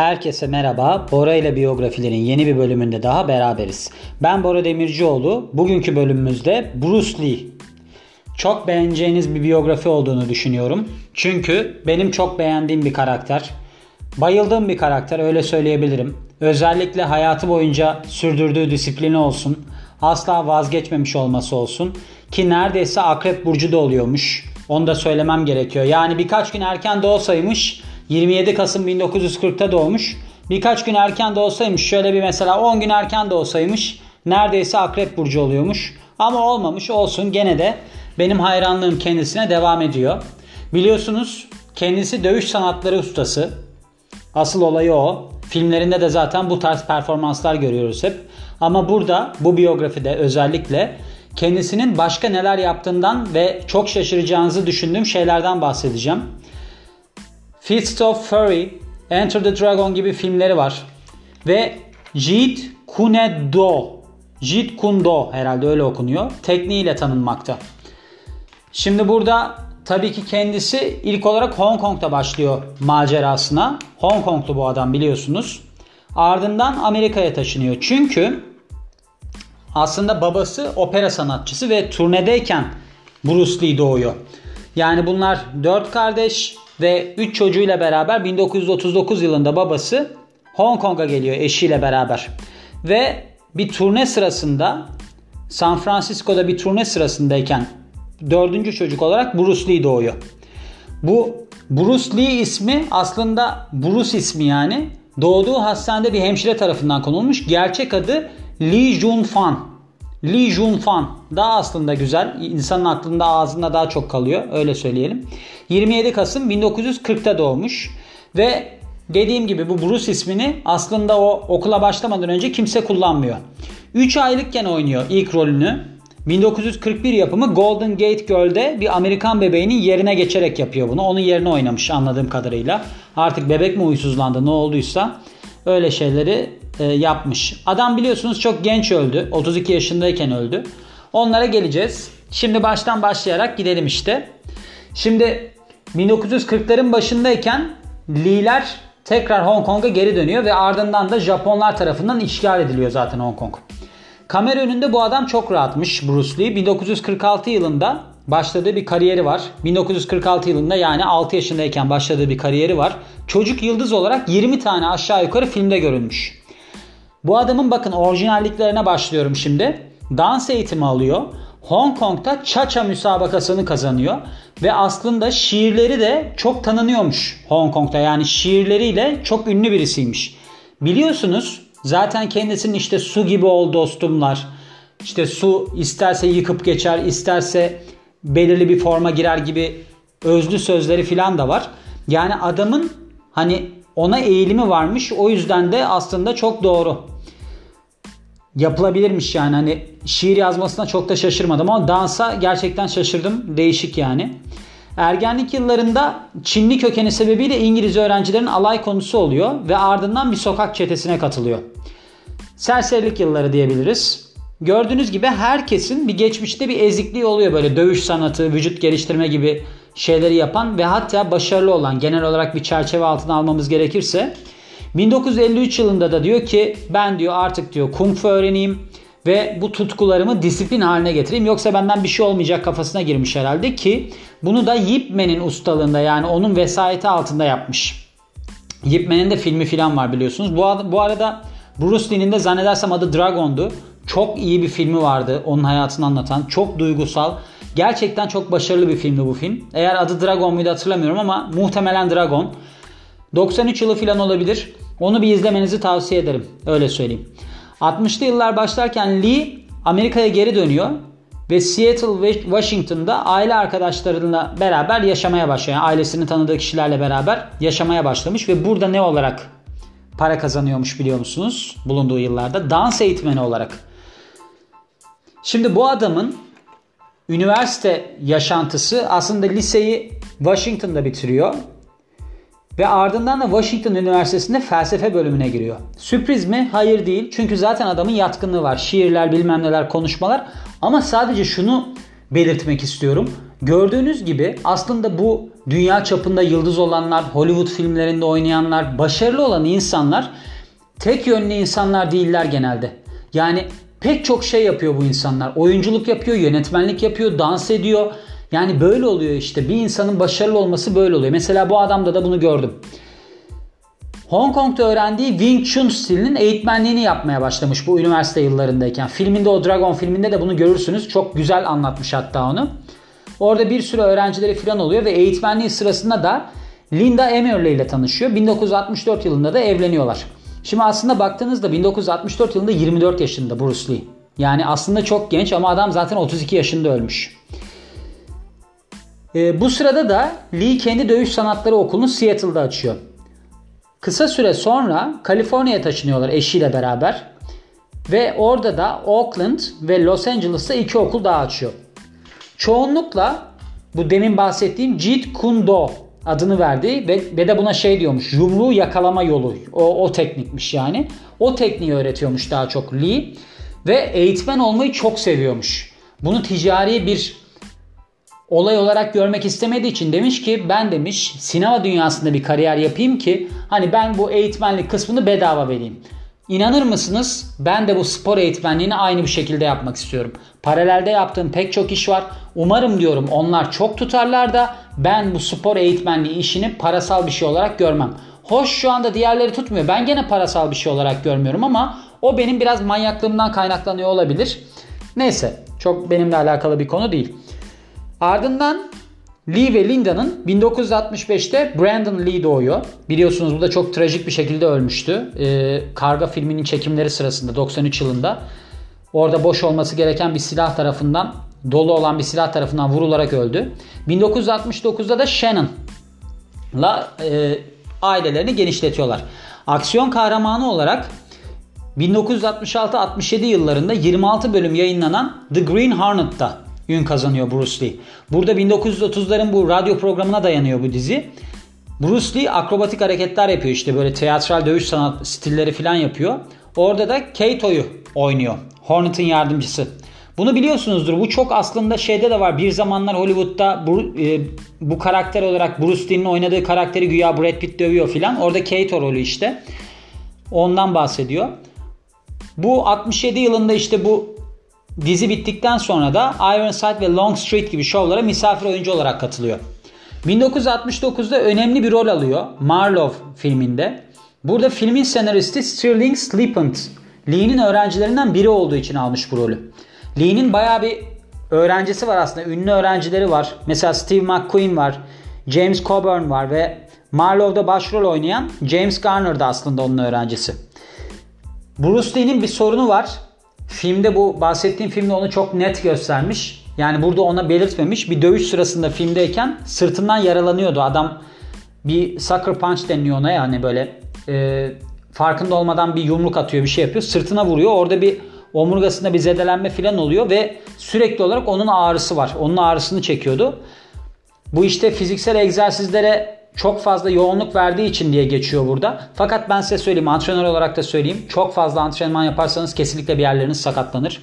Herkese merhaba. Bora ile biyografilerin yeni bir bölümünde daha beraberiz. Ben Bora Demircioğlu. Bugünkü bölümümüzde Bruce Lee. Çok beğeneceğiniz bir biyografi olduğunu düşünüyorum. Çünkü benim çok beğendiğim bir karakter. Bayıldığım bir karakter öyle söyleyebilirim. Özellikle hayatı boyunca sürdürdüğü disiplini olsun. Asla vazgeçmemiş olması olsun. Ki neredeyse akrep burcu da oluyormuş. Onu da söylemem gerekiyor. Yani birkaç gün erken doğsaymış 27 Kasım 1940'ta doğmuş. Birkaç gün erken doğsaymış şöyle bir mesela 10 gün erken doğsaymış neredeyse akrep burcu oluyormuş. Ama olmamış olsun gene de benim hayranlığım kendisine devam ediyor. Biliyorsunuz kendisi dövüş sanatları ustası. Asıl olayı o. Filmlerinde de zaten bu tarz performanslar görüyoruz hep. Ama burada bu biyografide özellikle kendisinin başka neler yaptığından ve çok şaşıracağınızı düşündüğüm şeylerden bahsedeceğim. Fist of Fury, Enter the Dragon gibi filmleri var. Ve Jeet Kune Do, Jeet Kune Do herhalde öyle okunuyor. Tekniğiyle tanınmakta. Şimdi burada tabii ki kendisi ilk olarak Hong Kong'da başlıyor macerasına. Hong Konglu bu adam biliyorsunuz. Ardından Amerika'ya taşınıyor. Çünkü aslında babası opera sanatçısı ve turnedeyken Bruce Lee doğuyor. Yani bunlar dört kardeş ve üç çocuğuyla beraber 1939 yılında babası Hong Kong'a geliyor eşiyle beraber. Ve bir turne sırasında San Francisco'da bir turne sırasındayken dördüncü çocuk olarak Bruce Lee doğuyor. Bu Bruce Lee ismi aslında Bruce ismi yani doğduğu hastanede bir hemşire tarafından konulmuş. Gerçek adı Lee Jun Fan. Lee Jun Fan daha aslında güzel. İnsanın aklında ağzında daha çok kalıyor. Öyle söyleyelim. 27 Kasım 1940'ta doğmuş. Ve dediğim gibi bu Bruce ismini aslında o okula başlamadan önce kimse kullanmıyor. 3 aylıkken oynuyor ilk rolünü. 1941 yapımı Golden Gate Girl'de bir Amerikan bebeğinin yerine geçerek yapıyor bunu. Onun yerine oynamış anladığım kadarıyla. Artık bebek mi uysuzlandı ne olduysa öyle şeyleri e, yapmış. Adam biliyorsunuz çok genç öldü. 32 yaşındayken öldü. Onlara geleceğiz. Şimdi baştan başlayarak gidelim işte. Şimdi 1940'ların başındayken Lee'ler tekrar Hong Kong'a geri dönüyor ve ardından da Japonlar tarafından işgal ediliyor zaten Hong Kong. Kamera önünde bu adam çok rahatmış Bruce Lee. 1946 yılında başladığı bir kariyeri var. 1946 yılında yani 6 yaşındayken başladığı bir kariyeri var. Çocuk yıldız olarak 20 tane aşağı yukarı filmde görülmüş. Bu adamın bakın orijinalliklerine başlıyorum şimdi. Dans eğitimi alıyor. Hong Kong'da Cha-Cha müsabakasını kazanıyor. Ve aslında şiirleri de çok tanınıyormuş Hong Kong'da. Yani şiirleriyle çok ünlü birisiymiş. Biliyorsunuz zaten kendisinin işte su gibi ol dostumlar. İşte su isterse yıkıp geçer, isterse belirli bir forma girer gibi özlü sözleri filan da var. Yani adamın hani ona eğilimi varmış. O yüzden de aslında çok doğru. Yapılabilirmiş yani hani şiir yazmasına çok da şaşırmadım ama dansa gerçekten şaşırdım. Değişik yani. Ergenlik yıllarında Çinli kökeni sebebiyle İngiliz öğrencilerin alay konusu oluyor ve ardından bir sokak çetesine katılıyor. Serserilik yılları diyebiliriz. Gördüğünüz gibi herkesin bir geçmişte bir ezikliği oluyor böyle dövüş sanatı, vücut geliştirme gibi şeyleri yapan ve hatta başarılı olan genel olarak bir çerçeve altına almamız gerekirse 1953 yılında da diyor ki ben diyor artık diyor kung fu öğreneyim ve bu tutkularımı disiplin haline getireyim yoksa benden bir şey olmayacak kafasına girmiş herhalde ki bunu da Yip Man'in ustalığında yani onun vesayeti altında yapmış. Yip Man'in de filmi filan var biliyorsunuz. Bu, bu arada Bruce Lee'nin de zannedersem adı Dragon'du. Çok iyi bir filmi vardı onun hayatını anlatan. Çok duygusal. Gerçekten çok başarılı bir filmdi bu film. Eğer adı Dragon muydu hatırlamıyorum ama muhtemelen Dragon. 93 yılı falan olabilir. Onu bir izlemenizi tavsiye ederim. Öyle söyleyeyim. 60'lı yıllar başlarken Lee Amerika'ya geri dönüyor ve Seattle, Washington'da aile arkadaşlarıyla beraber yaşamaya başlıyor. Yani ailesini tanıdığı kişilerle beraber yaşamaya başlamış ve burada ne olarak para kazanıyormuş biliyor musunuz? Bulunduğu yıllarda dans eğitmeni olarak. Şimdi bu adamın üniversite yaşantısı aslında liseyi Washington'da bitiriyor. Ve ardından da Washington Üniversitesi'nde felsefe bölümüne giriyor. Sürpriz mi? Hayır değil. Çünkü zaten adamın yatkınlığı var. Şiirler, bilmem neler, konuşmalar. Ama sadece şunu belirtmek istiyorum. Gördüğünüz gibi aslında bu dünya çapında yıldız olanlar, Hollywood filmlerinde oynayanlar, başarılı olan insanlar tek yönlü insanlar değiller genelde. Yani pek çok şey yapıyor bu insanlar. Oyunculuk yapıyor, yönetmenlik yapıyor, dans ediyor. Yani böyle oluyor işte. Bir insanın başarılı olması böyle oluyor. Mesela bu adamda da bunu gördüm. Hong Kong'da öğrendiği Wing Chun stilinin eğitmenliğini yapmaya başlamış bu üniversite yıllarındayken. Filminde o Dragon filminde de bunu görürsünüz. Çok güzel anlatmış hatta onu. Orada bir sürü öğrencileri falan oluyor ve eğitmenliği sırasında da Linda Emerle ile tanışıyor. 1964 yılında da evleniyorlar. Şimdi aslında baktığınızda 1964 yılında 24 yaşında Bruce Lee. Yani aslında çok genç ama adam zaten 32 yaşında ölmüş. E, bu sırada da Lee kendi dövüş sanatları okulunu Seattle'da açıyor. Kısa süre sonra Kaliforniya'ya taşınıyorlar eşiyle beraber. Ve orada da Oakland ve Los Angeles'ta iki okul daha açıyor. Çoğunlukla bu demin bahsettiğim Jeet Kune Do adını verdi ve, ve de buna şey diyormuş yumruğu yakalama yolu o, o teknikmiş yani. O tekniği öğretiyormuş daha çok Lee ve eğitmen olmayı çok seviyormuş. Bunu ticari bir olay olarak görmek istemediği için demiş ki ben demiş sinema dünyasında bir kariyer yapayım ki hani ben bu eğitmenlik kısmını bedava vereyim. İnanır mısınız? Ben de bu spor eğitmenliğini aynı bir şekilde yapmak istiyorum. Paralelde yaptığım pek çok iş var. Umarım diyorum onlar çok tutarlar da ben bu spor eğitmenliği işini parasal bir şey olarak görmem. Hoş şu anda diğerleri tutmuyor. Ben gene parasal bir şey olarak görmüyorum ama o benim biraz manyaklığımdan kaynaklanıyor olabilir. Neyse çok benimle alakalı bir konu değil. Ardından Lee ve Linda'nın 1965'te Brandon Lee doğuyor. Biliyorsunuz bu da çok trajik bir şekilde ölmüştü. Ee, Karga filminin çekimleri sırasında 93 yılında. Orada boş olması gereken bir silah tarafından dolu olan bir silah tarafından vurularak öldü. 1969'da da Shannon'la e, ailelerini genişletiyorlar. Aksiyon kahramanı olarak 1966-67 yıllarında 26 bölüm yayınlanan The Green Hornet'ta ün kazanıyor Bruce Lee. Burada 1930'ların bu radyo programına dayanıyor bu dizi. Bruce Lee akrobatik hareketler yapıyor işte böyle teatral dövüş sanat stilleri falan yapıyor. Orada da Kato'yu oynuyor. Hornet'ın yardımcısı. Bunu biliyorsunuzdur. Bu çok aslında şeyde de var. Bir zamanlar Hollywood'da bu, e, bu karakter olarak Bruce Lee'nin oynadığı karakteri güya Brad Pitt dövüyor filan. Orada Kato rolü işte. Ondan bahsediyor. Bu 67 yılında işte bu dizi bittikten sonra da Ironside ve Longstreet gibi şovlara misafir oyuncu olarak katılıyor. 1969'da önemli bir rol alıyor Marlowe filminde. Burada filmin senaristi Stirling Sleepant, Lee'nin öğrencilerinden biri olduğu için almış bu rolü. Lee'nin bayağı bir öğrencisi var aslında. Ünlü öğrencileri var. Mesela Steve McQueen var. James Coburn var ve Marlowe'da başrol oynayan James Garner da aslında onun öğrencisi. Bruce Lee'nin bir sorunu var. Filmde bu bahsettiğim filmde onu çok net göstermiş. Yani burada ona belirtmemiş. Bir dövüş sırasında filmdeyken sırtından yaralanıyordu. Adam bir sucker punch deniliyor ona yani böyle e, farkında olmadan bir yumruk atıyor bir şey yapıyor. Sırtına vuruyor. Orada bir omurgasında bir zedelenme falan oluyor ve sürekli olarak onun ağrısı var. Onun ağrısını çekiyordu. Bu işte fiziksel egzersizlere çok fazla yoğunluk verdiği için diye geçiyor burada. Fakat ben size söyleyeyim antrenör olarak da söyleyeyim. Çok fazla antrenman yaparsanız kesinlikle bir yerleriniz sakatlanır.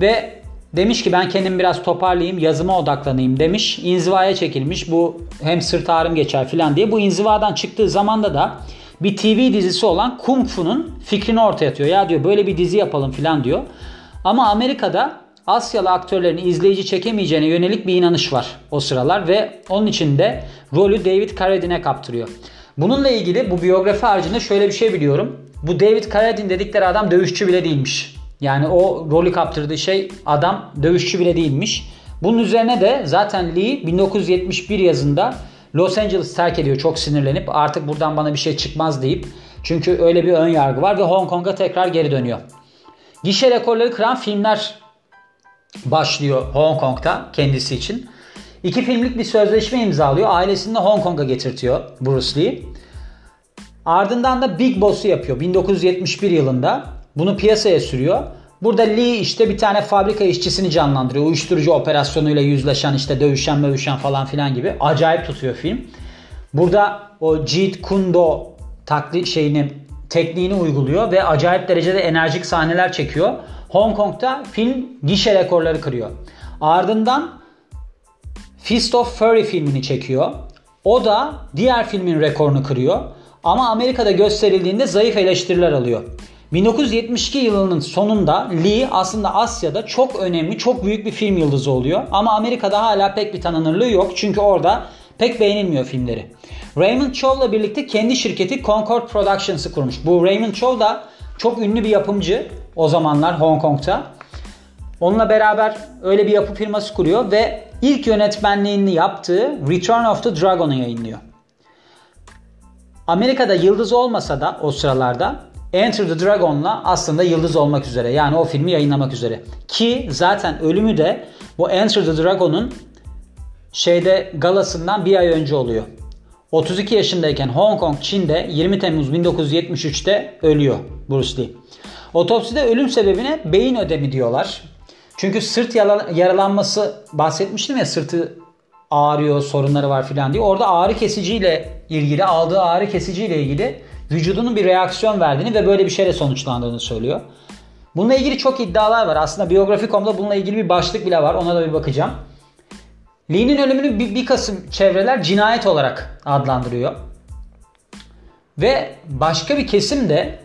Ve demiş ki ben kendimi biraz toparlayayım yazıma odaklanayım demiş. İnzivaya çekilmiş. Bu hem sırt ağrım geçer filan diye. Bu inzivadan çıktığı zamanda da bir TV dizisi olan Kung Fu'nun fikrini ortaya atıyor. Ya diyor böyle bir dizi yapalım filan diyor. Ama Amerika'da Asyalı aktörlerin izleyici çekemeyeceğine yönelik bir inanış var o sıralar ve onun için de rolü David Carradine'e kaptırıyor. Bununla ilgili bu biyografi haricinde şöyle bir şey biliyorum. Bu David Carradine dedikleri adam dövüşçü bile değilmiş. Yani o rolü kaptırdığı şey adam dövüşçü bile değilmiş. Bunun üzerine de zaten Lee 1971 yazında Los Angeles terk ediyor çok sinirlenip artık buradan bana bir şey çıkmaz deyip. Çünkü öyle bir ön yargı var ve Hong Kong'a tekrar geri dönüyor. Gişe rekorları kıran filmler başlıyor Hong Kong'da kendisi için. İki filmlik bir sözleşme imzalıyor. Ailesini de Hong Kong'a getirtiyor Bruce Lee. Ardından da Big Boss'u yapıyor 1971 yılında. Bunu piyasaya sürüyor. Burada Lee işte bir tane fabrika işçisini canlandırıyor. Uyuşturucu operasyonuyla yüzleşen işte dövüşen dövüşen falan filan gibi. Acayip tutuyor film. Burada o Jeet Kune Do taklit şeyini tekniğini uyguluyor ve acayip derecede enerjik sahneler çekiyor. Hong Kong'da film gişe rekorları kırıyor. Ardından Fist of Fury filmini çekiyor. O da diğer filmin rekorunu kırıyor. Ama Amerika'da gösterildiğinde zayıf eleştiriler alıyor. 1972 yılının sonunda Lee aslında Asya'da çok önemli, çok büyük bir film yıldızı oluyor. Ama Amerika'da hala pek bir tanınırlığı yok. Çünkü orada pek beğenilmiyor filmleri. Raymond Chow'la birlikte kendi şirketi Concord Productions'ı kurmuş. Bu Raymond Chow da çok ünlü bir yapımcı o zamanlar Hong Kong'ta. Onunla beraber öyle bir yapı firması kuruyor ve ilk yönetmenliğini yaptığı Return of the Dragon'u yayınlıyor. Amerika'da yıldız olmasa da o sıralarda Enter the Dragon'la aslında yıldız olmak üzere. Yani o filmi yayınlamak üzere. Ki zaten ölümü de bu Enter the Dragon'un şeyde galasından bir ay önce oluyor. 32 yaşındayken Hong Kong, Çin'de 20 Temmuz 1973'te ölüyor Bruce Lee. Otopside ölüm sebebine beyin ödemi diyorlar. Çünkü sırt yaralanması bahsetmiştim ya sırtı ağrıyor, sorunları var filan diye. Orada ağrı kesiciyle ilgili, aldığı ağrı kesiciyle ilgili vücudunun bir reaksiyon verdiğini ve böyle bir şeyle sonuçlandığını söylüyor. Bununla ilgili çok iddialar var. Aslında Biyografi.com'da bununla ilgili bir başlık bile var. Ona da bir bakacağım. Lee'nin ölümünü bir, bir kısım çevreler cinayet olarak adlandırıyor. Ve başka bir kesim de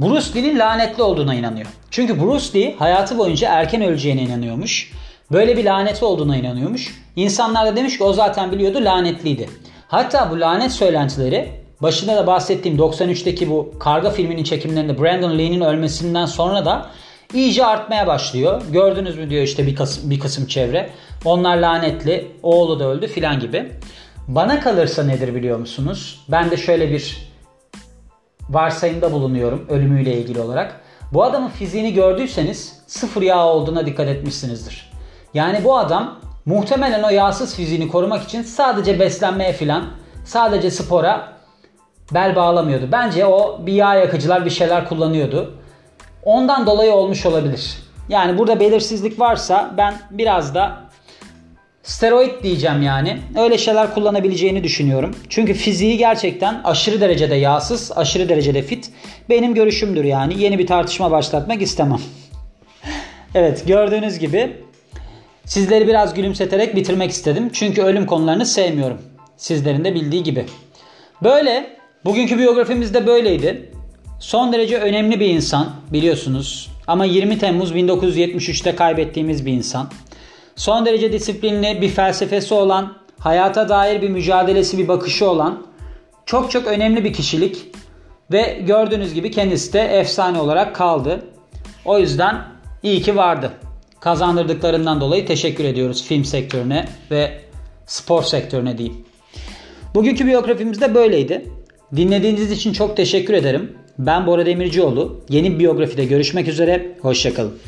Bruce Lee'nin lanetli olduğuna inanıyor. Çünkü Bruce Lee hayatı boyunca erken öleceğine inanıyormuş. Böyle bir lanetli olduğuna inanıyormuş. İnsanlar da demiş ki o zaten biliyordu lanetliydi. Hatta bu lanet söylentileri başında da bahsettiğim 93'teki bu Karga filminin çekimlerinde Brandon Lee'nin ölmesinden sonra da iyice artmaya başlıyor. Gördünüz mü diyor işte bir kısım, bir kısım çevre. Onlar lanetli, oğlu da öldü filan gibi. Bana kalırsa nedir biliyor musunuz? Ben de şöyle bir varsayımda bulunuyorum ölümüyle ilgili olarak. Bu adamın fiziğini gördüyseniz sıfır yağ olduğuna dikkat etmişsinizdir. Yani bu adam muhtemelen o yağsız fiziğini korumak için sadece beslenmeye filan, sadece spora bel bağlamıyordu. Bence o bir yağ yakıcılar bir şeyler kullanıyordu. Ondan dolayı olmuş olabilir. Yani burada belirsizlik varsa ben biraz da steroid diyeceğim yani. Öyle şeyler kullanabileceğini düşünüyorum. Çünkü fiziği gerçekten aşırı derecede yağsız, aşırı derecede fit. Benim görüşümdür yani. Yeni bir tartışma başlatmak istemem. evet gördüğünüz gibi sizleri biraz gülümseterek bitirmek istedim. Çünkü ölüm konularını sevmiyorum. Sizlerin de bildiği gibi. Böyle bugünkü biyografimiz de böyleydi. Son derece önemli bir insan biliyorsunuz. Ama 20 Temmuz 1973'te kaybettiğimiz bir insan. Son derece disiplinli, bir felsefesi olan, hayata dair bir mücadelesi, bir bakışı olan çok çok önemli bir kişilik ve gördüğünüz gibi kendisi de efsane olarak kaldı. O yüzden iyi ki vardı. Kazandırdıklarından dolayı teşekkür ediyoruz film sektörüne ve spor sektörüne diyeyim. Bugünkü biyografimiz de böyleydi. Dinlediğiniz için çok teşekkür ederim. Ben Bora Demircioğlu. Yeni biyografide görüşmek üzere. Hoşçakalın.